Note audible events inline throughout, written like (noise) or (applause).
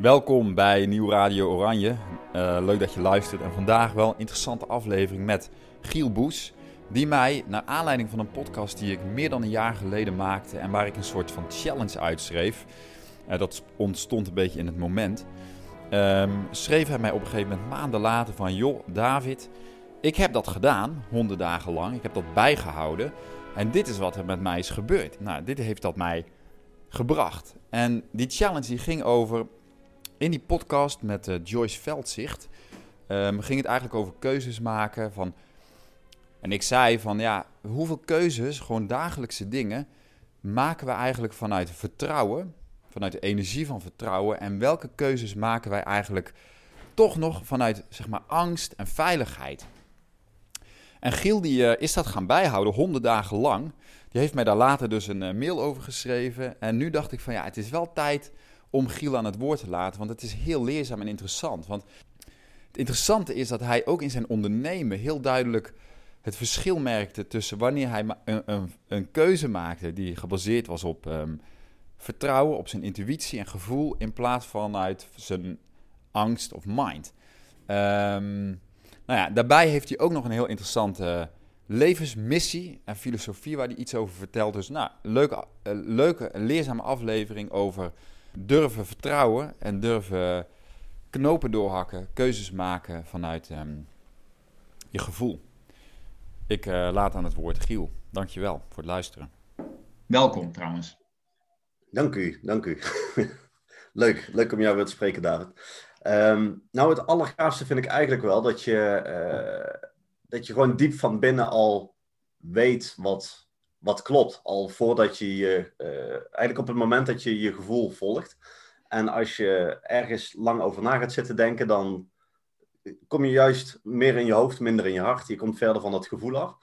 Welkom bij Nieuw Radio Oranje. Uh, leuk dat je luistert. En vandaag wel een interessante aflevering met Giel Boes. Die mij, naar aanleiding van een podcast die ik meer dan een jaar geleden maakte. en waar ik een soort van challenge uitschreef. Uh, dat ontstond een beetje in het moment. Um, schreef hij mij op een gegeven moment maanden later van: Joh, David, ik heb dat gedaan, honderd dagen lang. Ik heb dat bijgehouden. En dit is wat er met mij is gebeurd. Nou, dit heeft dat mij gebracht. En die challenge die ging over in die podcast met uh, Joyce Veldzicht um, ging het eigenlijk over keuzes maken van... En ik zei van ja, hoeveel keuzes, gewoon dagelijkse dingen, maken we eigenlijk vanuit vertrouwen, vanuit de energie van vertrouwen. En welke keuzes maken wij eigenlijk toch nog vanuit zeg maar angst en veiligheid. En Giel die, uh, is dat gaan bijhouden, honderd dagen lang. Die heeft mij daar later dus een uh, mail over geschreven. En nu dacht ik van ja, het is wel tijd om Giel aan het woord te laten. Want het is heel leerzaam en interessant. Want het interessante is dat hij ook in zijn ondernemen heel duidelijk het verschil merkte tussen wanneer hij een, een, een keuze maakte die gebaseerd was op um, vertrouwen, op zijn intuïtie en gevoel, in plaats van uit zijn angst of mind. Um, nou ja, daarbij heeft hij ook nog een heel interessante levensmissie en filosofie waar hij iets over vertelt. Dus nou, leuke, uh, leuke leerzame aflevering over durven vertrouwen en durven knopen doorhakken, keuzes maken vanuit um, je gevoel. Ik uh, laat aan het woord Giel. Dankjewel voor het luisteren. Welkom trouwens. Dank u, dank u. (laughs) leuk, leuk om jou weer te spreken, David. Um, nou, het allergaafste vind ik eigenlijk wel dat je, uh, dat je gewoon diep van binnen al weet wat, wat klopt. Al voordat je je, uh, eigenlijk op het moment dat je je gevoel volgt. En als je ergens lang over na gaat zitten denken, dan kom je juist meer in je hoofd, minder in je hart. Je komt verder van dat gevoel af.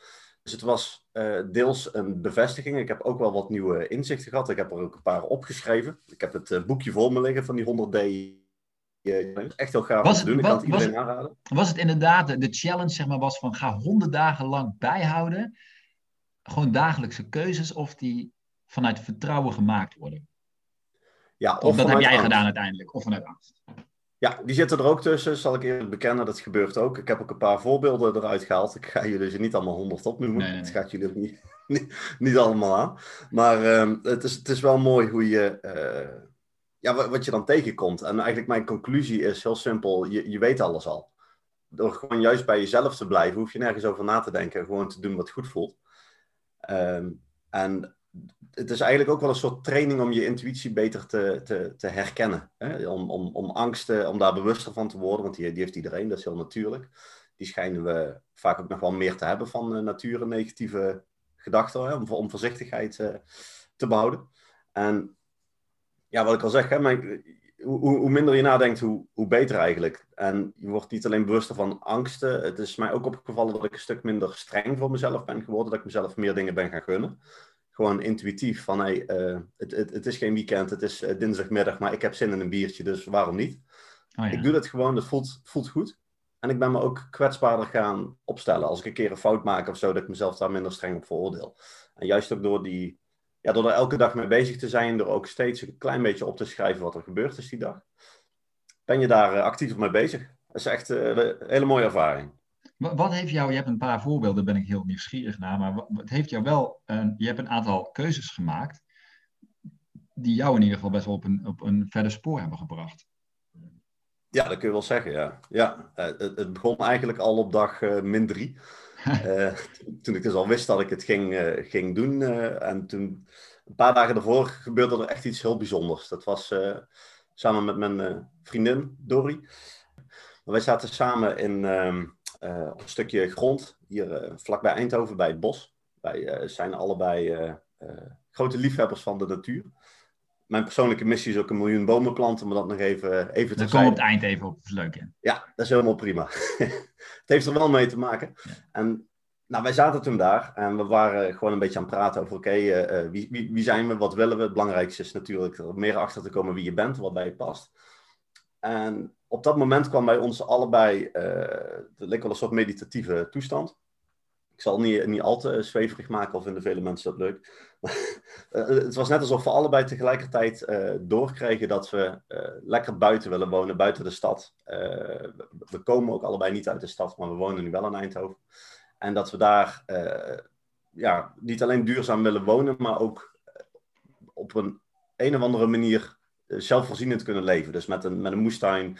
Dus het was uh, deels een bevestiging. Ik heb ook wel wat nieuwe inzichten gehad. Ik heb er ook een paar opgeschreven. Ik heb het uh, boekje voor me liggen van die 100 D. Echt heel gaaf was om te doen. Ik kan het iedereen was, aanraden. Was het inderdaad, de challenge zeg maar, was van ga 100 dagen lang bijhouden. Gewoon dagelijkse keuzes of die vanuit vertrouwen gemaakt worden. Ja, Of, dat heb jij angst. gedaan uiteindelijk, of vanuit angst. Ja, die zitten er ook tussen, zal ik eerlijk bekennen. Dat gebeurt ook. Ik heb ook een paar voorbeelden eruit gehaald. Ik ga jullie ze niet allemaal honderd opnoemen. Nee, nee, gaat jullie ook niet, (laughs) niet, niet allemaal aan. Maar ehm, het, is, het is wel mooi hoe je... eh, ja, wat, wat je dan tegenkomt. En eigenlijk mijn conclusie is heel simpel. Je, je weet alles al. Door gewoon juist bij jezelf te blijven, hoef je nergens over na te denken. Gewoon te doen wat goed voelt. Ehm, en het is eigenlijk ook wel een soort training om je intuïtie beter te, te, te herkennen. Hè? Om, om, om angsten, om daar bewuster van te worden, want die, die heeft iedereen, dat is heel natuurlijk. Die schijnen we vaak ook nog wel meer te hebben van uh, nature negatieve gedachten, hè? Om, om voorzichtigheid uh, te behouden. En ja, wat ik al zeg, hè, mijn, hoe, hoe, minder je nadenkt, hoe, hoe beter eigenlijk. En je wordt niet alleen bewuster van angsten. Het is mij ook opgevallen dat ik een stuk minder streng voor mezelf ben geworden. Dat ik mezelf meer dingen ben gaan gunnen gewoon intuïtief van hey, uh, het, het, het, is geen weekend, het is uh, dinsdagmiddag, maar ik heb zin in een biertje, dus waarom niet? Oh, ja. Ik doe dat gewoon, dat voelt, voelt goed. En ik ben me ook kwetsbaarder gaan opstellen. Als ik een keer een fout maak of zo, dat ik mezelf daar minder streng op veroordeel. En juist ook door, die, ja, door er elke dag mee bezig te zijn, door ook steeds een klein beetje op te schrijven wat er gebeurd is die dag, ben je daar uh, actief mee bezig. Dat is echt een hele mooie ervaring. Wat heeft jou, je hebt een paar voorbeelden, daar ben ik heel nieuwsgierig naar, maar wat heeft jou wel, een, je hebt een aantal keuzes gemaakt die jou in ieder geval best wel op een, op een verder spoor hebben gebracht. Ja, dat kun je wel zeggen, ja. ja het, het begon eigenlijk al op dag uh, min drie. Uh, (laughs) toen ik dus al wist dat ik het ging, uh, ging doen. en toen, een paar dagen daarvoor, gebeurde er echt iets heel bijzonders. Dat was samen met mijn vriendin, Dori. Wij zaten samen in... Op een stukje grond, hier vlakbij Eindhoven, bij het bos. Wij zijn allebei grote liefhebbers van de natuur. Mijn persoonlijke missie is ook een miljoen bomen planten, maar dat nog even, even te Daar komen we op het eind even op, dat is leuk. Hè? Ja, dat is helemaal prima. (laughs) het heeft er wel mee te maken. Ja. En nou, wij zaten toen daar en we waren gewoon een beetje aan het praten over, oké, okay, wie, wie, wie zijn we, wat willen we? Het belangrijkste is natuurlijk er meer achter te komen wie je bent, wat bij je past. En op dat moment kwam bij ons allebei, uh, het leek wel een soort meditatieve toestand. Ik zal niet, niet al te zweverig maken of vinden vele mensen dat leuk. (laughs) het was net alsof we allebei tegelijkertijd uh, doorkregen dat we lekker buiten willen wonen, buiten de stad. we komen ook allebei niet uit de stad, maar we wonen nu wel in Eindhoven. En dat we daar ja, niet alleen duurzaam willen wonen, maar ook op een een of andere manier zelfvoorzienend kunnen leven. Dus met een, met een moestuin,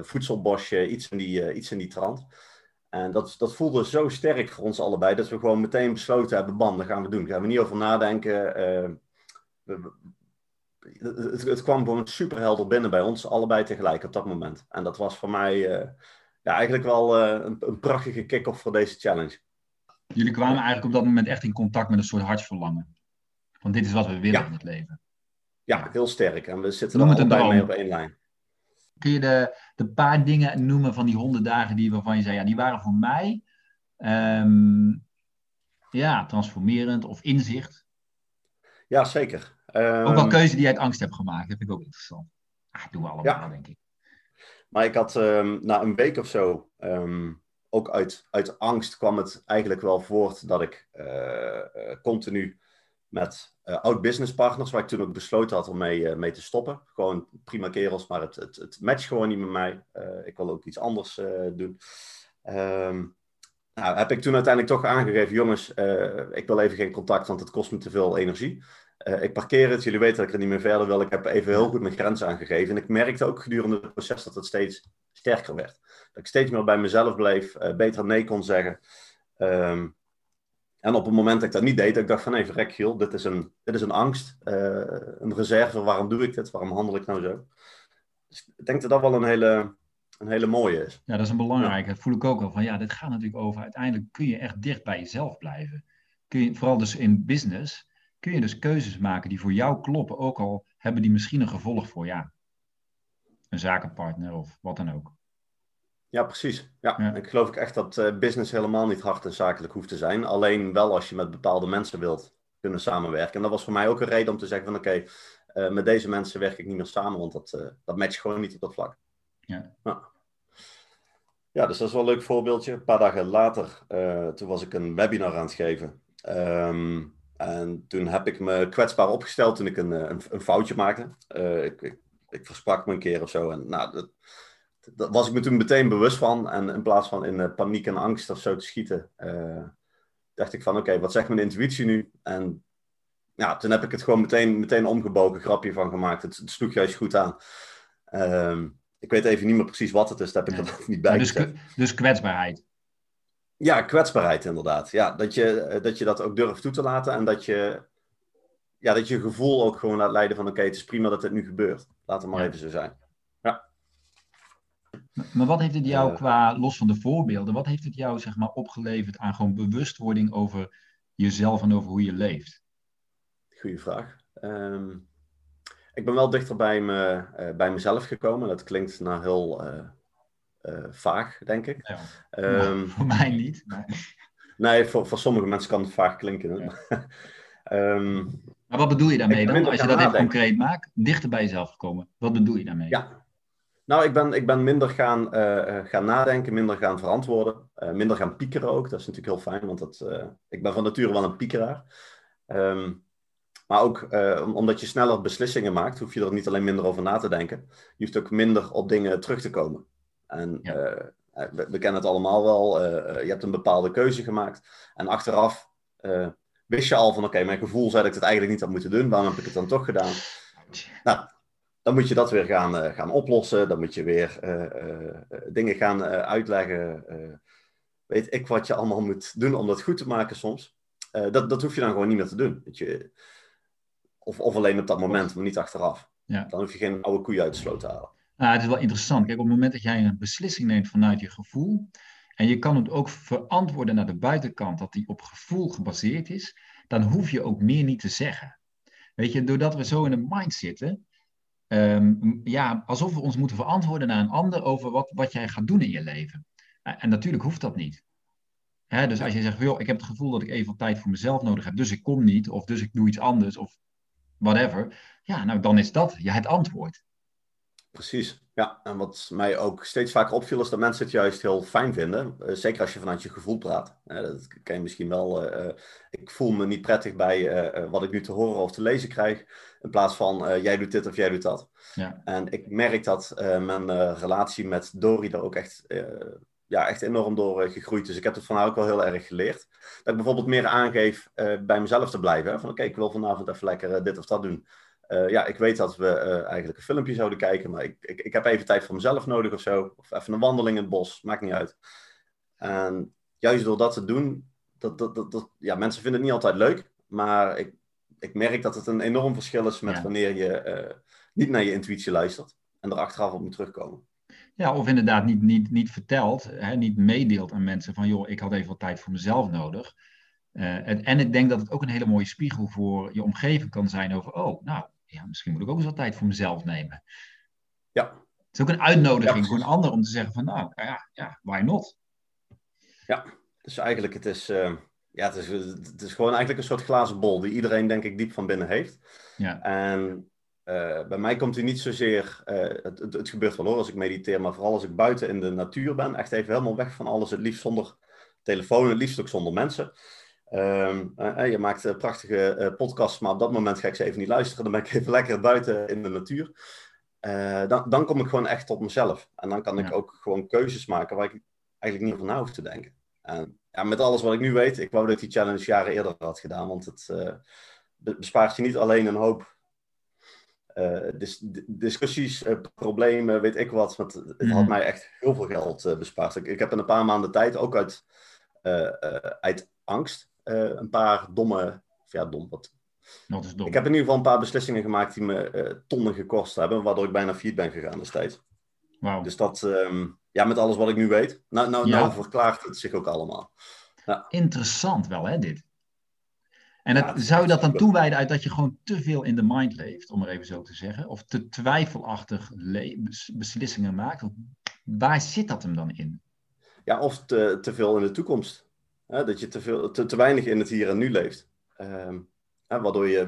voedselbosje, iets in die, iets in die trant. En dat, dat voelde zo sterk voor ons allebei, dat we gewoon meteen besloten hebben, bam, dat gaan we doen. Daar gaan we niet over nadenken. Uh, het, het, kwam gewoon super helder binnen bij ons, allebei tegelijk op dat moment. En dat was voor mij uh, ja, eigenlijk wel uh, een, een, prachtige kick-off voor deze challenge. Jullie kwamen eigenlijk op dat moment echt in contact met een soort hartsverlangen. Want dit is wat we willen in het leven. Ja, heel sterk. En we zitten er allebei mee op één lijn. Kun je de, de paar dingen noemen van die honderd dagen die, waarvan je zei, ja, die waren voor mij um, ja, transformerend of inzicht? Ja, zeker. Um, ook wel keuze die je uit angst hebt gemaakt, dat vind ik ook interessant. Ah, doen we allemaal, ja. denk ik. Maar ik had um, na een week of zo, ook uit, uit angst kwam het eigenlijk wel voort dat ik uh, continu met uh, oud-businesspartners, waar ik toen ook besloten had om mee, uh, mee te stoppen. Gewoon prima kerels, maar het, het, het matcht gewoon niet met mij. Uh, ik wil ook iets anders doen. Um, nou, heb ik toen uiteindelijk toch aangegeven, jongens, ik wil even geen contact, want het kost me te veel energie. ik parkeer het, jullie weten dat ik er niet meer verder wil. Ik heb even heel goed mijn grenzen aangegeven. En ik merkte ook gedurende het proces dat het steeds sterker werd. Dat ik steeds meer bij mezelf bleef, beter nee kon zeggen. Um, en op het moment dat ik dat niet deed, ik dacht van, verrek Giel, dit is een, dit is een angst, uh, een reserve, waarom doe ik dit, waarom handel ik nou zo? Dus ik denk dat dat wel een hele, een hele mooie is. Ja, dat is een belangrijke, dat voel ik ook wel, van ja, dit gaat natuurlijk over, uiteindelijk kun je echt dicht bij jezelf blijven. Kun je, vooral dus in business, kun je dus keuzes maken die voor jou kloppen, ook al hebben die misschien een gevolg voor, ja, een zakenpartner of wat dan ook. Ja, precies. Ja, ik geloof ik echt dat uh, business helemaal niet hard en zakelijk hoeft te zijn. Alleen wel als je met bepaalde mensen wilt kunnen samenwerken. En dat was voor mij ook een reden om te zeggen van oké, okay, uh, eh, met deze mensen werk ik niet meer samen, want dat, uh, dat matcht gewoon niet op dat vlak. Ja. ja. Ja, dus dat is wel een leuk voorbeeldje. Een paar dagen later, toen was ik een webinar aan het geven. Um, en toen heb ik me kwetsbaar opgesteld toen ik een, een, een foutje maakte. Ik, ik, ik, versprak me een keer of zo. En nou, dat, daar was ik me toen meteen bewust van. En in plaats van in paniek en angst of zo te schieten, uh, dacht ik van oké, wat zegt mijn intuïtie nu? En ja, toen heb ik het gewoon meteen, meteen omgebogen, grapje van gemaakt. Het, het sloeg juist goed aan. Uh, ik weet even niet meer precies wat het is, daar heb ik ja. er niet bij dus, dus kwetsbaarheid. Ja, kwetsbaarheid inderdaad. Ja, dat je, eh, dat je dat ook durft toe te laten en dat je, ja, dat je gevoel ook gewoon laat leiden van oké, het is prima dat het nu gebeurt. Laat het maar ja. even zo zijn. Maar wat heeft het jou eh. qua, los van de voorbeelden, wat heeft het jou zeg maar opgeleverd aan gewoon bewustwording over jezelf en over hoe je leeft? Goeie vraag. Um, ik ben wel dichter bij, me, uh, bij mezelf gekomen. Dat klinkt nou heel uh, vaag, denk ik. Ja, um, (laughs) voor mij niet. Maar... Nee, voor, voor sommige mensen kan het vaag klinken. Ja. um, (laughs) maar wat bedoel je daarmee dan? Als je dat even concreet maakt, dichter bij jezelf gekomen. Wat bedoel je daarmee? Ja, nou, ik ben, ik ben minder gaan, uh, gaan nadenken, minder gaan verantwoorden, uh, minder gaan piekeren ook. Dat is natuurlijk heel fijn, want dat, uh, ik ben van nature wel een piekeraar. Um, maar ook omdat je sneller beslissingen maakt, hoef je er niet alleen minder over na te denken. Je hoeft ook minder op dingen terug te komen. En ja. we, we, kennen het allemaal wel. je hebt een bepaalde keuze gemaakt. En achteraf wist je al van, oké, okay, mijn gevoel zei dat ik het eigenlijk niet had moeten doen. Waarom heb ik het dan toch gedaan? Nou, dan moet je dat weer gaan, uh, gaan oplossen. Dan moet je weer uh, uh, dingen gaan uitleggen. weet ik wat je allemaal moet doen om dat goed te maken soms. dat, dat hoef je dan gewoon niet meer te doen. Weet je, of, of alleen op dat moment, maar niet achteraf. Ja. Dan hoef je geen oude koeien uit de sloot te halen. Nou, het is wel interessant. Kijk, op het moment dat jij een beslissing neemt vanuit je gevoel. En je kan het ook verantwoorden naar de buitenkant, dat die op gevoel gebaseerd is. Dan hoef je ook meer niet te zeggen. Weet je, doordat we zo in een mind zitten, um, ja, alsof we ons moeten verantwoorden naar een ander over wat, wat jij gaat doen in je leven. En natuurlijk hoeft dat niet. Hè, dus als je zegt, joh, ik heb het gevoel dat ik even tijd voor mezelf nodig heb, dus ik kom niet, of dus ik doe iets anders, of whatever. Ja, nou dan is dat ja, het antwoord. Precies, ja. En wat mij ook steeds vaker opviel, is dat mensen het juist heel fijn vinden. Uh, zeker als je vanuit je gevoel praat. Dat ken je misschien wel. Uh, ik voel me niet prettig bij wat ik nu te horen of te lezen krijg. In plaats van jij doet dit of jij doet dat. Ja. En ik merk dat mijn relatie met Dori daar ook echt, ja, echt enorm door gegroeid is. Ik heb het van haar ook wel heel erg geleerd. Dat ik bijvoorbeeld meer aangeef bij mezelf te blijven. Hè? Van oké, ik wil vanavond even lekker dit of dat doen. Uh, ja, ik weet dat we uh, eigenlijk een filmpje zouden kijken, maar ik, ik, ik heb even tijd voor mezelf nodig of zo. Of even een wandeling in het bos, maakt niet uit. En juist door dat te doen, dat, dat, dat, dat ja, mensen vinden het niet altijd leuk, maar ik, ik merk dat het een enorm verschil is met wanneer je uh, niet naar je intuïtie luistert en er achteraf op moet terugkomen. Ja, of inderdaad niet, niet, niet vertelt, hè, niet meedeelt aan mensen van, joh, ik had even wat tijd voor mezelf nodig. en, en ik denk dat het ook een hele mooie spiegel voor je omgeving kan zijn over, oh, nou, ja, misschien moet ik ook eens wat tijd voor mezelf nemen. Ja. Het is ook een uitnodiging voor een ander om te zeggen van, nou ja, ja why not? Ja, dus eigenlijk het is, uh, ja, het is, het is gewoon eigenlijk een soort glazen bol die iedereen denk ik diep van binnen heeft. Ja. En uh, bij mij komt hij niet zozeer, uh, het, het, het, gebeurt wel hoor als ik mediteer, maar vooral als ik buiten in de natuur ben, echt even helemaal weg van alles, het liefst zonder telefoon, het liefst ook zonder mensen. Um, uh, je maakt uh, prachtige uh, podcasts, maar op dat moment ga ik ze even niet luisteren. Dan ben ik (laughs) even lekker buiten in de natuur. dan, dan kom ik gewoon echt tot mezelf. En dan kan ik ook gewoon keuzes maken waar ik eigenlijk niet over na hoef te denken. En ja, met alles wat ik nu weet, ik wou dat ik die challenge jaren eerder had gedaan. Want het bespaart je niet alleen een hoop dis discussies, problemen, weet ik wat. Want het had mhm. mij echt heel veel geld bespaard. Ik, ik, heb in een paar maanden tijd ook uit, uit angst een paar domme, of ja, dom, wat. dom. Ik heb in ieder geval een paar beslissingen gemaakt die me uh, tonnen gekost hebben, waardoor ik bijna failliet ben gegaan destijds. Wow. Dus dat, um, ja, met alles wat ik nu weet. Nou, nou, nou verklaart het zich ook allemaal. Ja. Interessant wel, hè, dit. En het, zou je dat dan toewijden uit dat je gewoon te veel in de mind leeft, om maar even zo te zeggen? Of te twijfelachtig beslissingen maakt? Waar zit dat hem dan in? Ja, of te, te veel in de toekomst dat je te, veel, te, te, weinig in het hier en nu leeft. Ehm, waardoor je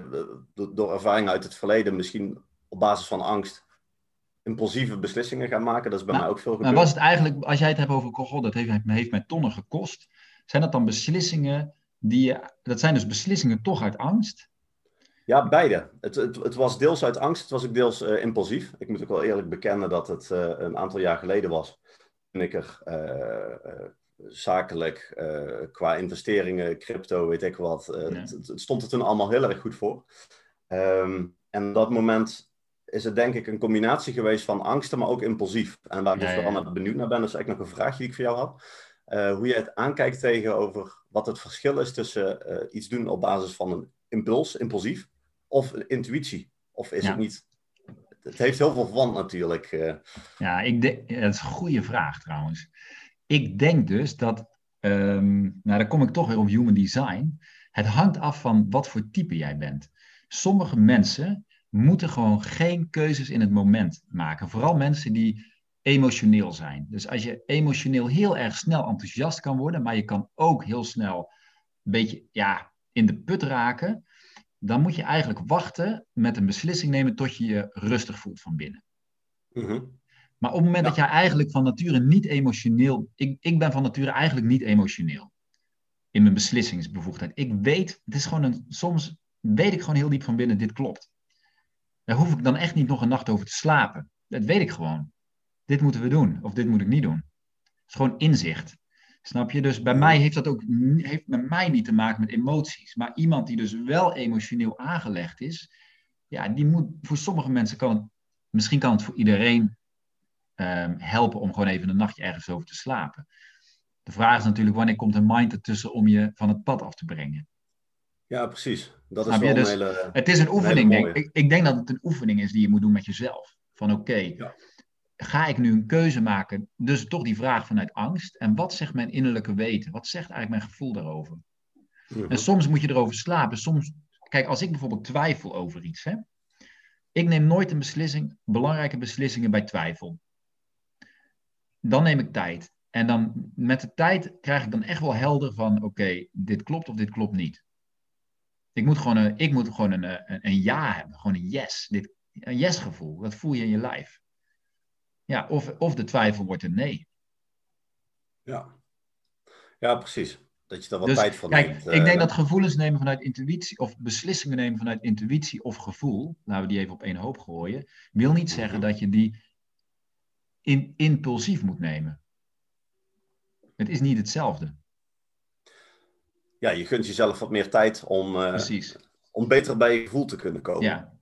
eh, door ervaringen uit het verleden misschien op basis van angst impulsieve beslissingen gaat maken. Dat is bij mij ook veel gebeurd. Maar was het eigenlijk, als jij het hebt over, god, dat heeft, heeft mij tonnen gekost. Zijn dat dan beslissingen die je, dat zijn dus beslissingen toch uit angst? Ja, beide. Het, het, het was deels uit angst, het was ook deels uh, impulsief. Ik moet ook wel eerlijk bekennen dat het uh, een aantal jaar geleden was. Toen ik er uh, zakelijk, uh, qua investeringen, crypto, weet ik wat. Uh, het, het, stond er toen allemaal heel erg goed voor. Um, en dat moment is het denk ik een combinatie geweest van angsten, maar ook impulsief. En waar ik dus vooral benieuwd naar ben, is eigenlijk nog een vraag die ik voor jou had. Uh, hoe je het aankijkt tegenover wat het verschil is tussen iets doen op basis van een impuls, impulsief, of intuïtie. Of is het niet het heeft heel veel van natuurlijk. Ja, ik denk, dat is een goede vraag trouwens. Ik denk dus dat, um, nou dan kom ik toch weer op human design. Het hangt af van wat voor type jij bent. Sommige mensen moeten gewoon geen keuzes in het moment maken. Vooral mensen die emotioneel zijn. Dus als je emotioneel heel erg snel enthousiast kan worden, maar je kan ook heel snel een beetje ja, in de put raken, dan moet je eigenlijk wachten met een beslissing nemen tot je je rustig voelt van binnen. Mm maar op het moment dat jij eigenlijk van nature niet emotioneel. Ik, ik ben van nature eigenlijk niet emotioneel. In mijn beslissingsbevoegdheid. Ik weet, het is gewoon een. Soms weet ik gewoon heel diep van binnen, dit klopt. Daar hoef ik dan echt niet nog een nacht over te slapen. Dat weet ik gewoon. Dit moeten we doen, of dit moet ik niet doen. Het is gewoon inzicht. Snap je? Dus bij mij heeft dat ook heeft bij mij niet te maken met emoties. Maar iemand die dus wel emotioneel aangelegd is, ja, die moet voor sommige mensen kan het, misschien kan het voor iedereen Ehm, helpen om gewoon even een nachtje ergens over te slapen. De vraag is natuurlijk, wanneer komt een mind ertussen om je van het pad af te brengen? Ja, precies. Dat is wel dus, een hele, het is een oefening, denk ik. Ik denk dat het een oefening is die je moet doen met jezelf. Van oké, ga ik nu een keuze maken? Dus toch die vraag vanuit angst. En wat zegt mijn innerlijke weten? Wat zegt eigenlijk mijn gevoel daarover? Mhm. En soms moet je erover slapen. Soms, kijk, als ik bijvoorbeeld twijfel over iets, hè, ik neem nooit een beslissing, belangrijke beslissingen bij twijfel dan neem ik tijd. En dan met de tijd krijg ik dan echt wel helder van, oké, dit klopt of dit klopt niet. Ik moet gewoon een, ik moet gewoon een, een, een ja hebben, gewoon een yes. Dit, een yes gevoel, dat voel je in je lijf. Ja, of, of de twijfel wordt een nee. Ja, ja precies. Dat je daar wat Dus, tijd voor Kijk, neemt. ik denk eh, dat gevoelens nemen vanuit intuïtie, of beslissingen nemen vanuit intuïtie of gevoel, laten we die even op één hoop gooien, wil niet zeggen Mhm. dat je die in, impulsief moet nemen. Het is niet hetzelfde. Ja, je gunt jezelf wat meer tijd om, eh, Precies. om beter bij je gevoel te kunnen komen. Ja,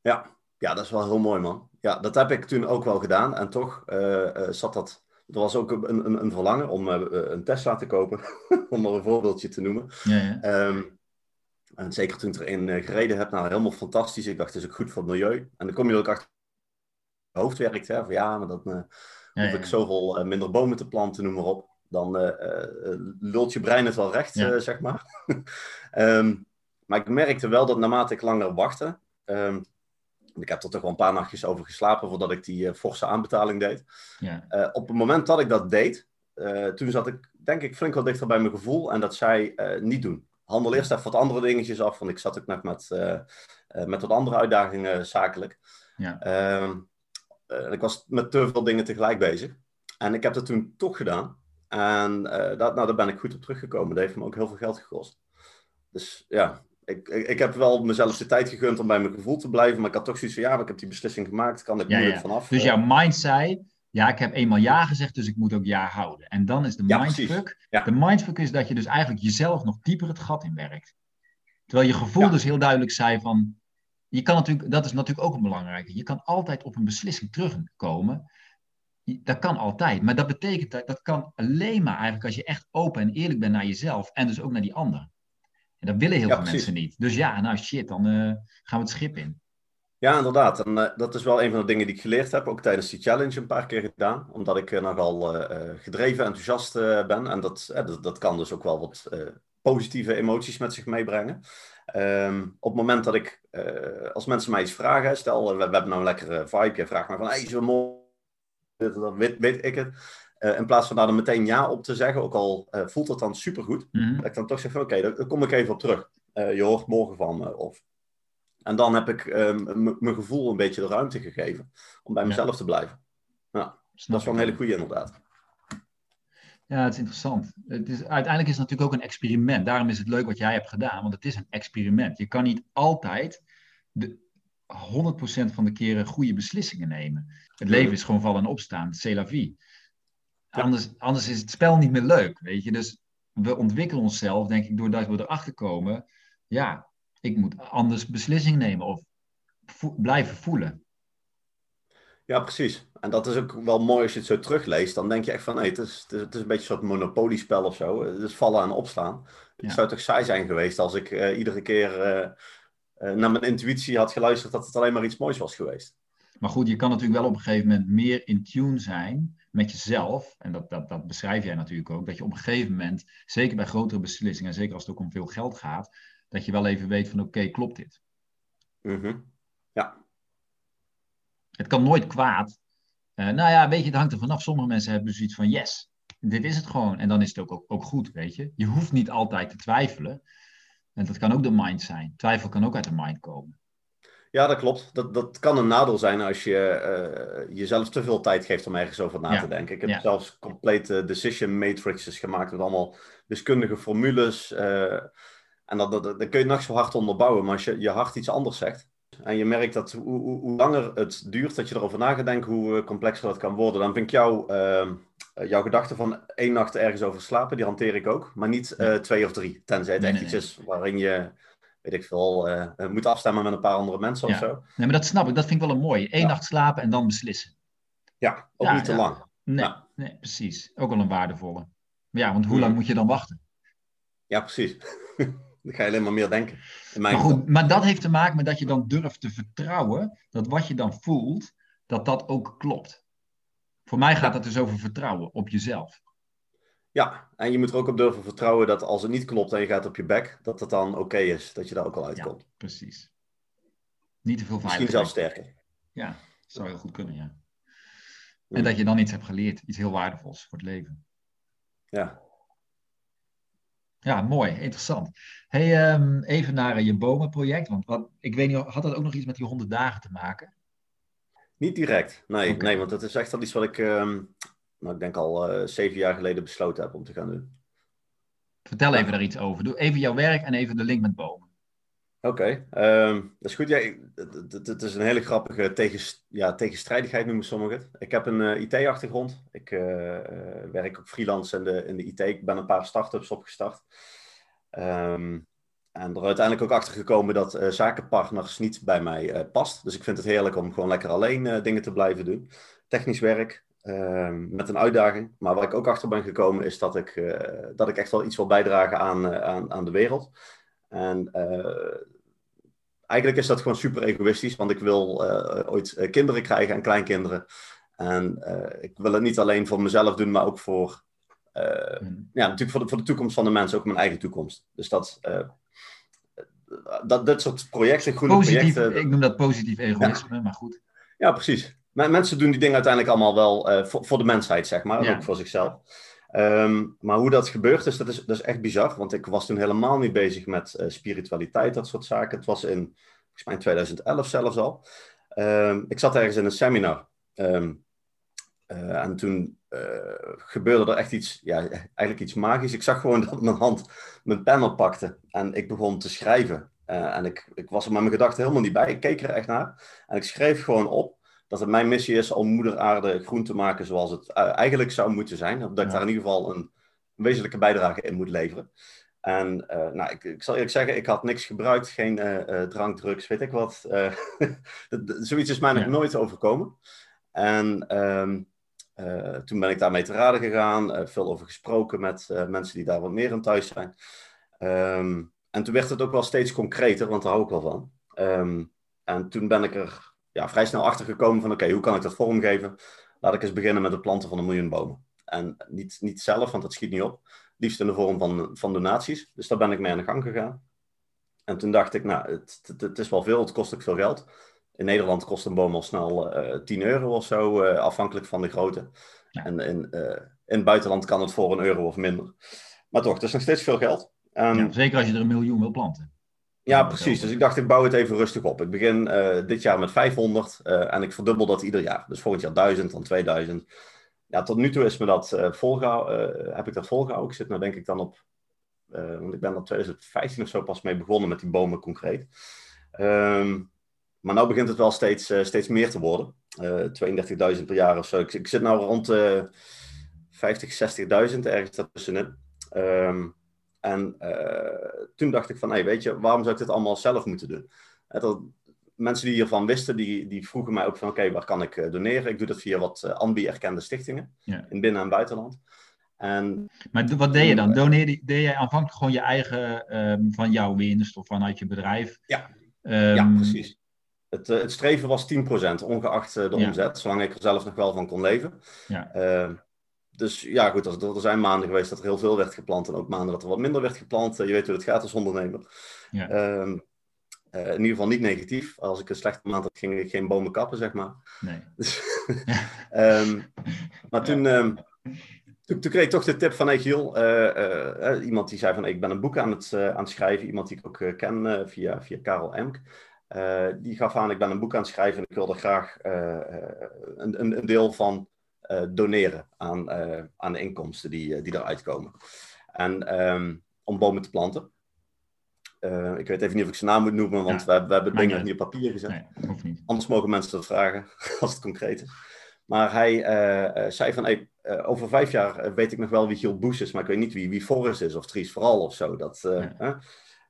Ja, ja, dat is wel heel mooi, man. Ja, dat heb ik toen ook wel gedaan. En toch eh, eh, zat dat... Er was ook een, een, een verlangen om een Tesla te kopen, (laughs) om maar een voorbeeldje te noemen. ja, ja. Ehm, en zeker toen ik erin gereden heb, nou helemaal fantastisch. Ik dacht, het is ook goed voor het milieu. En dan kom je er ook achter hoofd werkt. Hè, van ja, maar dan ja, hoef ja. ik zoveel eh, minder bomen te planten, noem maar op. Dan eh, lult je brein het wel recht, zeg maar. (laughs) Ehm, maar ik merkte wel dat naarmate ik langer wachtte... ehm, ik heb er toch wel een paar nachtjes over geslapen voordat ik die forse aanbetaling deed. ja. Op het moment dat ik dat deed, toen zat ik denk ik flink wel dichter bij mijn gevoel en dat zei eh, niet doen. Handel eerst even wat andere dingetjes af, want ik zat ook nog met, met wat andere uitdagingen zakelijk. Ja. Ehm, eh, ik was met te veel dingen tegelijk bezig. En ik heb dat toen toch gedaan. En eh, dat, nou, daar ben ik goed op teruggekomen. Dat heeft me ook heel veel geld gekost. Dus ja, ik, ik, ik heb wel mezelf de tijd gegund om bij mijn gevoel te blijven. Maar ik had toch zoiets van, ja, maar ik heb die beslissing gemaakt. Kan ik Ja, moeilijk ja. vanaf. Dus jouw mind zei, ja, ik heb eenmaal ja gezegd, dus ik moet ook ja houden. En dan is de Ja, mindfuck. De mindfuck is dat je dus eigenlijk jezelf nog dieper het gat in werkt. Terwijl je gevoel dus heel duidelijk zei van, je kan natuurlijk, dat is natuurlijk ook een belangrijke, je kan altijd op een beslissing terugkomen. Dat kan altijd, maar dat betekent dat dat kan alleen maar eigenlijk als je echt open en eerlijk bent naar jezelf en dus ook naar die ander. En dat willen heel Ja, veel precies. mensen niet. Dus ja, nou shit, dan eh, gaan we het schip in. Ja, inderdaad. En eh, dat is wel een van de dingen die ik geleerd heb, ook tijdens die challenge een paar keer gedaan. Omdat ik eh, nogal gedreven, enthousiast ben. En dat, dat, dat kan dus ook wel wat positieve emoties met zich meebrengen. Ehm, op het moment dat ik, eh, als mensen mij iets vragen, stel eh, we, we hebben nou een lekkere vibe, je vraagt me van, hey, zo mooi, dat, weet, weet ik het. Eh, in plaats van daar dan meteen ja op te zeggen, ook al eh, voelt het dan supergoed, Mhm. dat ik dan toch zeg van oké, daar, daar kom ik even op terug. Eh, je hoort morgen van me. Of... En dan heb ik ehm, mijn gevoel een beetje de ruimte gegeven om bij Ja. mezelf te blijven. Snap Dat is wel een hele goede inderdaad. Ja, het is interessant. Het is, uiteindelijk is het natuurlijk ook een experiment. Daarom is het leuk wat jij hebt gedaan, want het is een experiment. Je kan niet altijd de 100% van de keren goede beslissingen nemen. Het leven is gewoon vallen en opstaan, c'est la vie. Anders, anders is het spel niet meer leuk, weet je. Dus we ontwikkelen onszelf, denk ik, doordat we erachter komen... Ja, ik moet anders beslissingen nemen of vo- blijven voelen. Ja, precies. En dat is ook wel mooi als je het zo terugleest. Dan denk je echt van, nee, het is, het is, het is een beetje een soort monopoliespel of zo. Het is vallen en opstaan. Het Ja. zou toch saai zijn geweest als ik eh, iedere keer eh, eh, naar mijn intuïtie had geluisterd dat het alleen maar iets moois was geweest. Maar goed, je kan natuurlijk wel op een gegeven moment meer in tune zijn met jezelf. En dat, dat, dat beschrijf jij natuurlijk ook. Dat je op een gegeven moment, zeker bij grotere beslissingen, en zeker als het ook om veel geld gaat, dat je wel even weet van oké, klopt dit? Mhm. Het kan nooit kwaad. Eh, nou ja, weet je, het hangt er vanaf. Sommige mensen hebben zoiets van yes, dit is het gewoon. En dan is het ook, ook, ook goed, weet je. Je hoeft niet altijd te twijfelen. En dat kan ook de mind zijn. Twijfel kan ook uit de mind komen. Ja, dat klopt. Dat, dat kan een nadeel zijn als je eh, jezelf te veel tijd geeft om ergens over na Ja. te denken. Ik heb Ja. zelfs complete decision matrices gemaakt met allemaal wiskundige formules. eh, en dat, dat, dat kun je nog zo hard onderbouwen, maar als je, je hart iets anders zegt. En je merkt dat hoe, hoe, hoe langer het duurt dat je erover na gaat denken, hoe eh, complexer dat kan worden. Dan vind ik jou, ehm, eh, jouw gedachte van één nacht ergens over slapen, die hanteer ik ook. Maar niet eh, twee of drie. Tenzij het Nee, echt nee, iets is waarin je, weet ik veel, eh, moet afstemmen met een paar andere mensen Ja. of zo. Nee, maar dat snap ik. Dat vind ik wel een mooie. Eén Ja. nacht slapen en dan beslissen. Ja, ook Ja, niet te lang. Nee, nee, precies. Ook wel een waardevolle. Ja, want hoe Mhm. lang moet je dan wachten? Ja, precies. (laughs) dan ga je alleen maar meer denken. Maar goed, maar dat heeft te maken met dat je dan durft te vertrouwen dat wat je dan voelt, dat dat ook klopt. Voor mij gaat het dus over vertrouwen op jezelf. Ja, en je moet er ook op durven vertrouwen dat als het niet klopt en je gaat op je bek, dat het dan oké is. Dat je daar ook al uitkomt. Precies. Niet te veel Misschien veiligheid. zelfs sterker. Ja, zou heel goed kunnen, ja. Ja. En dat je dan iets hebt geleerd, iets heel waardevols voor het leven. Ja. Ja, mooi, interessant. Hey, ehm, even naar eh, je bomenproject. Want wat, ik weet niet, had dat ook nog iets met die 100 dagen te maken? Niet direct, nee. nee want dat is echt al iets wat ik, ehm, nou, ik denk al uh, zeven jaar geleden besloten heb om te gaan doen. Vertel even daar iets over. Doe even jouw werk en even de link met bomen. Oké, ehm, dat is goed. Ja, het, is een hele grappige tegen, ja, tegenstrijdigheid, noemen sommigen het. Ik heb een uh, IT-achtergrond. Ik uh, werk ook freelance in de, de IT. Ik ben een paar start-ups opgestart. Um, en er uiteindelijk ook achter gekomen dat uh, zakenpartners niet bij mij past. Dus ik vind het heerlijk om gewoon lekker alleen dingen te blijven doen. Technisch werk, ehm, met een uitdaging. Maar waar ik ook achter ben gekomen is dat ik, dat ik echt wel iets wil bijdragen aan, aan, aan de wereld. En eigenlijk is dat gewoon super egoïstisch, want ik wil uh, ooit uh, kinderen krijgen en kleinkinderen. En uh, ik wil het niet alleen voor mezelf doen, maar ook voor, mm. ja, natuurlijk voor de, voor de toekomst van de mensen, ook mijn eigen toekomst. Dus dat, dat, dit soort projecten, groene positief, projecten... Ik noem dat positief egoïsme, maar goed. Ja, precies. mensen doen die dingen uiteindelijk allemaal wel voor, voor, de mensheid, zeg maar, ja. ook voor zichzelf. Um, maar hoe dat gebeurt is dat, is, dat is echt bizar. Want ik was toen helemaal niet bezig met uh, spiritualiteit, dat soort zaken. Het was in, volgens mij in 2011 zelfs al. Um, ik zat ergens in een seminar. Um, uh, en toen uh, gebeurde er echt iets, ja, eigenlijk iets magisch. Ik zag gewoon (laughs) dat mijn hand mijn pen oppakte. En ik begon te schrijven. en ik, ik was er met mijn gedachten helemaal niet bij. Ik keek er echt naar. En ik schreef gewoon op dat het mijn missie is om moeder aarde groen te maken zoals het uh, eigenlijk zou moeten zijn. Dat ik daar in ieder geval een, wezenlijke bijdrage in moet leveren. En uh, nou, ik, ik, zal eerlijk zeggen, ik had niks gebruikt, geen uh, drank, drugs, weet ik wat. (laughs) zoiets is mij nog nooit overkomen. En um, toen ben ik daarmee te raden gegaan, veel over gesproken met mensen die daar wat meer in thuis zijn. Um, en toen werd het ook wel steeds concreter, want daar hou ik wel van. Um, en toen ben ik er ja, vrij snel achtergekomen van oké, hoe kan ik dat vormgeven? Laat ik eens beginnen met het planten van een miljoen bomen. En niet, niet zelf, want dat schiet niet op. Liefst in de vorm van, van donaties. Dus daar ben ik mee aan de gang gegaan. En toen dacht ik, nou, het, het, het is wel veel, het kost ook veel geld. In Nederland kost een boom al snel uh, eh, 10 euro of zo, uh, afhankelijk van de grootte. En in, uh, in het buitenland kan het voor een euro of minder. Maar toch, het is nog steeds veel geld. Um, ja, zeker als je er een miljoen wil planten. Ja, precies. Dus ik dacht, ik bouw het even rustig op. Ik begin uh, dit jaar met 500 uh, en ik verdubbel dat ieder jaar. Dus volgend jaar 1000, dan 2000. Ja, tot nu toe is me dat uh, volgehouden, heb ik dat volgehouden. Ik zit nou denk ik dan op, want ik ben er 2015 of zo pas mee begonnen met die bomen concreet. Um, maar nu begint het wel steeds, steeds meer te worden. 32.000 per jaar of zo. Ik, ik zit nu rond 50, 60.000 ergens daartussenin. Um, en uh, toen dacht ik van, hey, weet je, waarom zou ik dit allemaal zelf moeten doen? dat, mensen die hiervan wisten, die, die vroegen mij ook van, oké, waar kan ik uh, doneren? Ik doe dat via wat ANBI-erkende stichtingen ja. in binnen- en buitenland. En, maar wat deed je dan? Doneerde, deed jij aanvankelijk gewoon je eigen, um, van jouw winst of vanuit je bedrijf? Ja, um, ja precies. Het, het streven was 10%, ongeacht de ja. omzet, zolang ik er zelf nog wel van kon leven. Ja. Ehm, dus ja, goed, er, er, zijn maanden geweest dat er heel veel werd geplant en ook maanden dat er wat minder werd geplant. Je weet hoe het gaat als ondernemer. Ja. Um, uh, in ieder geval niet negatief. Als ik een slechte maand had, ging ik geen bomen kappen, zeg maar. Nee. um, (laughs) maar toen, um, toen, toen, kreeg ik toch de tip van, hey Giel, uh, uh, iemand die zei van, ik ben een boek aan het, aan het schrijven. Iemand die ik ook ken via, via Karel Emk. die gaf aan, ik ben een boek aan het schrijven en ik wilde graag een, een, een deel van doneren aan, uh, aan de inkomsten die, die eruit komen. En um, om bomen te planten. Uh, ik weet even niet of ik zijn naam moet noemen, want ja, we, we, hebben dingen niet op papier gezet. Nee, niet. Anders mogen mensen dat vragen, (laughs) als het concreet is. Maar hij zei van, hey, over vijf jaar weet ik nog wel wie Giel Boes is, maar ik weet niet wie, wie Forrest is of Tries Vooral of zo. Dat, ja.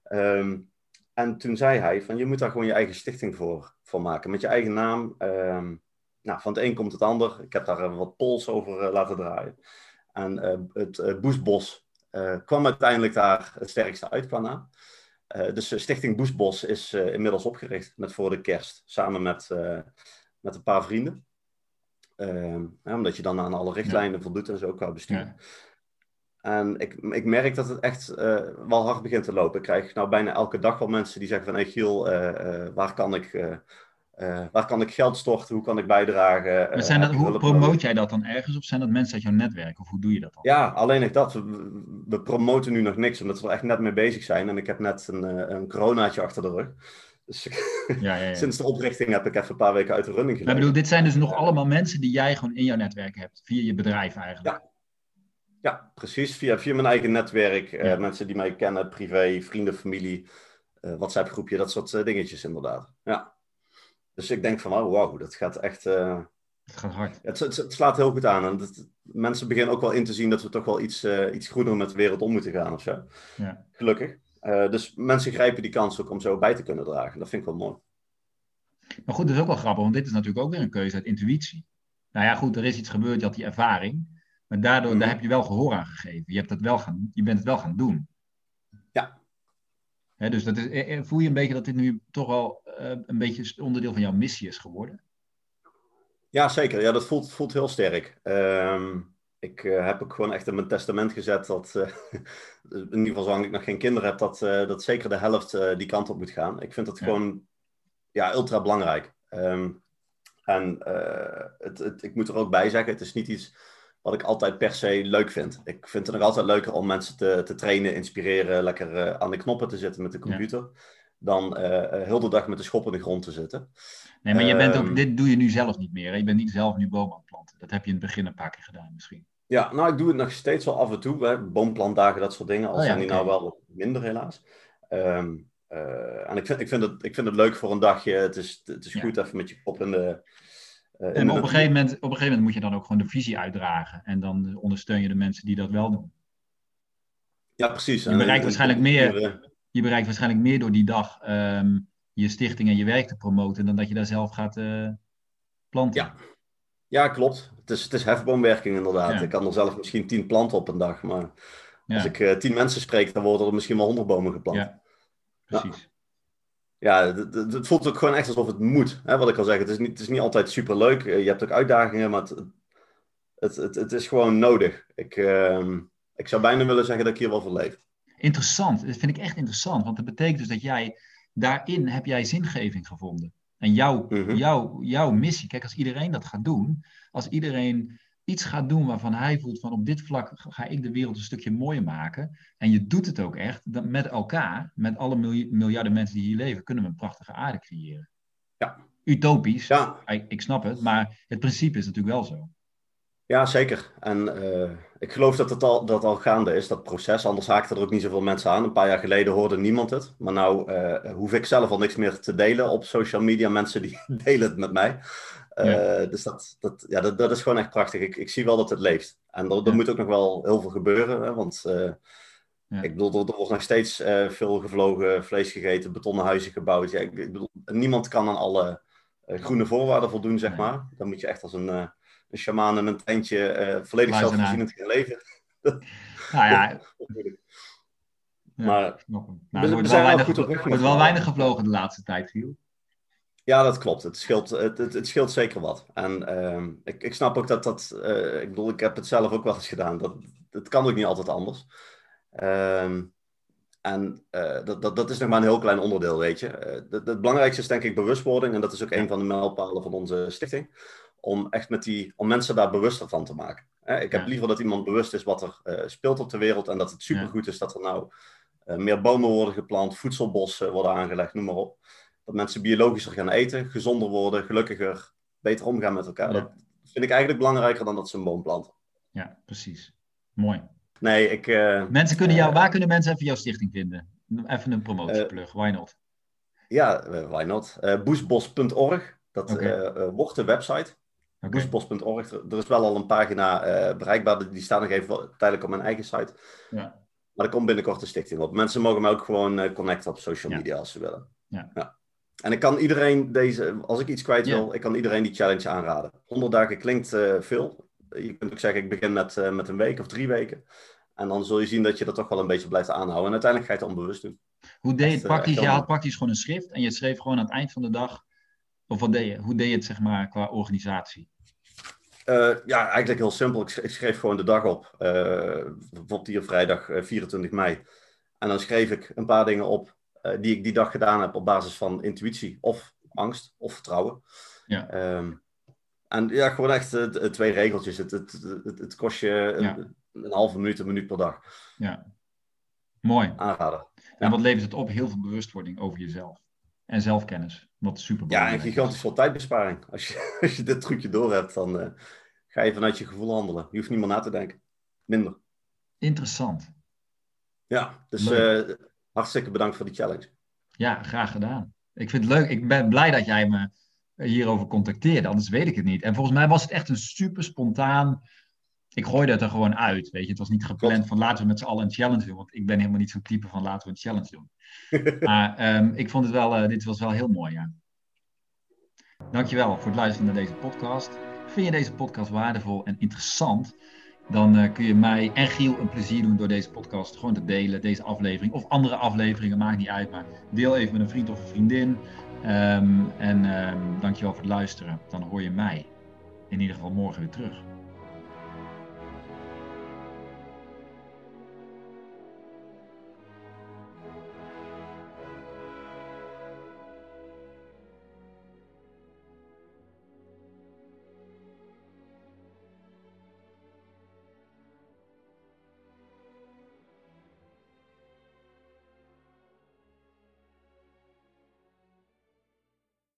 um, en toen zei hij van, je moet daar gewoon je eigen stichting voor, voor maken, met je eigen naam. Um, nou, van het een komt het ander. Ik heb daar uh, wat polls over uh, laten draaien. En uh, het Boesbos kwam uiteindelijk daar het sterkste uit qua naam. dus Stichting Boesbos is inmiddels opgericht met voor de kerst. Samen met, met een paar vrienden. Ehm, omdat je dan aan alle richtlijnen ja. voldoet en zo qua bestuur. Ja. En ik, ik merk dat het echt wel hard begint te lopen. Ik krijg nou bijna elke dag wel mensen die zeggen van... Hey Giel, waar kan ik uh, waar kan ik geld storten? Hoe kan ik bijdragen? Maar zijn dat, hoe promoot jij dat dan ergens? Of zijn dat mensen uit jouw netwerk? Of hoe doe je dat dan? Ja, alleen ik dat. We, we promoten nu nog niks, omdat we er echt net mee bezig zijn. En ik heb net een, een coronaatje achter de rug. Dus Ja, ja, ja. (laughs) sinds de oprichting heb ik even een paar weken uit de running Maar gelegen. bedoel, dit zijn dus nog allemaal mensen die jij gewoon in jouw netwerk hebt. Via je bedrijf eigenlijk. Ja, precies. Via, via mijn eigen netwerk. eh, mensen die mij kennen, privé, vrienden, familie, eh WhatsApp groepje, dat soort eh, dingetjes inderdaad. Ja. Dus ik denk van, oh, wauw, dat gaat echt... eh, Het gaat hard. het, het, het slaat heel goed aan. En het- mensen beginnen ook wel in te zien dat we toch wel iets, eh, iets groener met de wereld om moeten gaan of zo. Ja. Gelukkig. Eh, dus mensen grijpen die kans ook om zo bij te kunnen dragen. Dat vind ik wel mooi. Maar goed, dat is ook wel grappig, want dit is natuurlijk ook weer een keuze uit intuïtie. Nou ja, goed, er is iets gebeurd, je had die ervaring. Maar daardoor Mhm. daar heb je wel gehoor aan gegeven. Je, hebt dat wel gaan, je bent het wel gaan doen. Ja. Hè, dus dat is, eh, eh, voel je een beetje dat dit nu toch wel eh, een beetje onderdeel van jouw missie is geworden? Ja, zeker. Ja, dat voelt, voelt heel sterk. Ehm, ik eh, heb ook gewoon echt in mijn testament gezet dat, eh, (laughs) in ieder geval zolang ik nog geen kinderen heb, dat, eh, dat zeker de helft eh, die kant op moet gaan. Ik vind dat Ja. gewoon ja, ultra belangrijk. Ehm, en eh, het, het, ik moet er ook bij zeggen, het is niet iets wat ik altijd per se leuk vind. Ik vind het nog altijd leuker om mensen te, te trainen, inspireren, lekker eh, aan de knoppen te zitten met de computer. Dan eh, eh, heel de dag met de schop in de grond te zitten. Nee, maar je bent ook, Ehm. dit doe je nu zelf niet meer. Hè? Je bent niet zelf nu boom aan het planten. Dat heb je in het begin een paar keer gedaan misschien. Ja, nou, ik doe het nog steeds wel af en toe. Hè. Boomplantdagen, dat soort dingen. Al Oh ja, zijn die nou wel minder, helaas. Ehm, eh, en ik vind, ik, vind het, ik vind het leuk voor een dagje. Het is, het is Ja. goed even met je kop in de... in En de op een, gegeven moment, op een gegeven moment moet je dan ook gewoon de visie uitdragen. En dan ondersteun je de mensen die dat wel doen. Ja, precies. Je En- bereikt en- waarschijnlijk en- meer. Je bereikt waarschijnlijk meer door die dag ehm, je stichting en je werk te promoten. dan dat je daar zelf gaat eh, planten. Ja. Ja, klopt. Het is, het is hefboomwerking inderdaad. Ja. Ik kan er zelf misschien tien planten op een dag. Maar Ja, als ik eh, tien mensen spreek, dan worden er misschien wel honderd bomen geplant. Ja. precies. Ja, het, het- het voelt ook gewoon echt alsof het moet. Hè, wat ik al zeg, het is niet, het is niet altijd superleuk. Eh, Je hebt ook uitdagingen, maar het, het, het, het is gewoon nodig. Ik, ehm, ik zou bijna willen zeggen dat ik hier wel voor leef. Interessant. Dat vind ik echt interessant. Want dat betekent dus dat jij daarin heb jij zingeving gevonden. En jouw, Mhm. jouw, jouw missie, kijk, als iedereen dat gaat doen, als iedereen iets gaat doen waarvan hij voelt van op dit vlak ga ik de wereld een stukje mooier maken. En je doet het ook echt, dan met elkaar, met alle milj- miljarden mensen die hier leven, kunnen we een prachtige aarde creëren. Ja. Utopisch, Ja, ik, ik snap het, maar het principe is natuurlijk wel zo. ja zeker. En eh, ik geloof dat het al, dat al gaande is, dat proces. Anders haakten er ook niet zoveel mensen aan. Een paar jaar geleden hoorde niemand het. Maar nou eh, hoef ik zelf al niks meer te delen op social media. Mensen die (laughs) delen het met mij. Eh, Dus dat, dat, ja, dat, dat is gewoon echt prachtig. Ik, ik zie wel dat het leeft. En er, er Ja. moet ook nog wel heel veel gebeuren. Hè, want eh, Ja. ik bedoel, er, er wordt nog steeds veel gevlogen, vlees gegeten, betonnen huizen gebouwd. Ja, ik, ik bedoel, niemand kan aan alle groene voorwaarden voldoen, zeg maar. Dan moet je echt als een, een shamaan in een tentje eh, volledig zelfvoorzienend gaan leven. (laughs) Nou ja, (laughs) Maar we- Nou, er we zijn wel goed op weg er wordt wel weinig gevlogen de laatste tijd, Giel. Ja, dat klopt. Het scheelt, het, het, het scheelt zeker wat. En ehm, ik, ik snap ook dat dat... eh, ik bedoel, ik heb het zelf ook wel eens gedaan. Dat, het kan ook niet altijd anders. Ehm, en eh, dat, dat, dat is nog maar een heel klein onderdeel, weet je. Het belangrijkste is denk ik bewustwording. En dat is ook een van de mijlpalen van onze stichting. Om echt met die... Om mensen daar bewuster van te maken. Ik heb Ja. liever dat iemand bewust is wat er eh, speelt op de wereld. En dat het supergoed is dat er nou eh, meer bomen worden geplant. Voedselbossen worden aangelegd, noem maar op. Dat mensen biologischer gaan eten, gezonder worden, gelukkiger, beter omgaan met elkaar. Ja. Dat vind ik eigenlijk belangrijker dan dat ze een boom planten. Ja, precies. Mooi. Nee, ik... eh, Mensen kunnen jou, waar kunnen mensen even jouw stichting vinden? Even een promotieplug, why not? ja, why not? Boesbos.org, dat wordt de website. Oké. Boesbos.org, er, is wel al een pagina eh, bereikbaar, die staat nog even tijdelijk op mijn eigen site. Ja. Maar er komt binnenkort een stichting op. Mensen mogen me ook gewoon eh, connecten op social Ja. media als ze willen. Ja. En ik kan iedereen deze, als ik iets kwijt Ja. wil, ik kan iedereen die challenge aanraden. 100 dagen klinkt eh, veel. Je kunt ook zeggen, ik begin met, met een week of drie weken. En dan zul je zien dat je dat toch wel een beetje blijft aanhouden. En uiteindelijk ga je het onbewust doen. Hoe deed je het praktisch? Je had praktisch gewoon een schrift en je schreef gewoon aan het eind van de dag. Of wat deed je? Hoe deed je het zeg maar qua organisatie? Eh, ja, eigenlijk heel simpel. Ik, sch- ik schreef gewoon de dag op. Eh, bijvoorbeeld hier vrijdag eh, 24 mei. En dan schreef ik een paar dingen op eh, die ik die dag gedaan heb op basis van intuïtie of angst of vertrouwen. Ja. Ehm, en ja, gewoon echt eh, twee regeltjes. Het, het, het, het kost je een, Ja. een halve minuut, een minuut per dag Ja. Mooi. aanraden. En wat levert het op? Heel veel bewustwording over jezelf. En zelfkennis. Wat super Ja, en is. gigantisch veel tijdbesparing. Als je, (laughs) als je dit trucje door hebt, dan eh, ga je vanuit je gevoel handelen. Je hoeft niet meer na te denken. Minder. Interessant. Ja, dus eh, hartstikke bedankt voor die challenge. Ja, graag gedaan. Ik vind het leuk. Ik ben blij dat jij me hierover contacteerde, anders weet ik het niet. En volgens mij was het echt een super spontaan. Ik gooide het er gewoon uit. Weet je, het was niet gepland van laten we met z'n allen een challenge doen. Want ik ben helemaal niet zo'n type van laten we een challenge doen. (laughs) maar ehm, ik vond het wel, eh, dit was wel heel mooi. Ja. Dankjewel voor het luisteren naar deze podcast. Vind je deze podcast waardevol en interessant? Dan eh, kun je mij en Giel een plezier doen door deze podcast gewoon te delen, deze aflevering of andere afleveringen, maakt niet uit. Maar deel even met een vriend of een vriendin. Ehm, en ehm, dankjewel voor het luisteren. Dan hoor je mij in ieder geval morgen weer terug.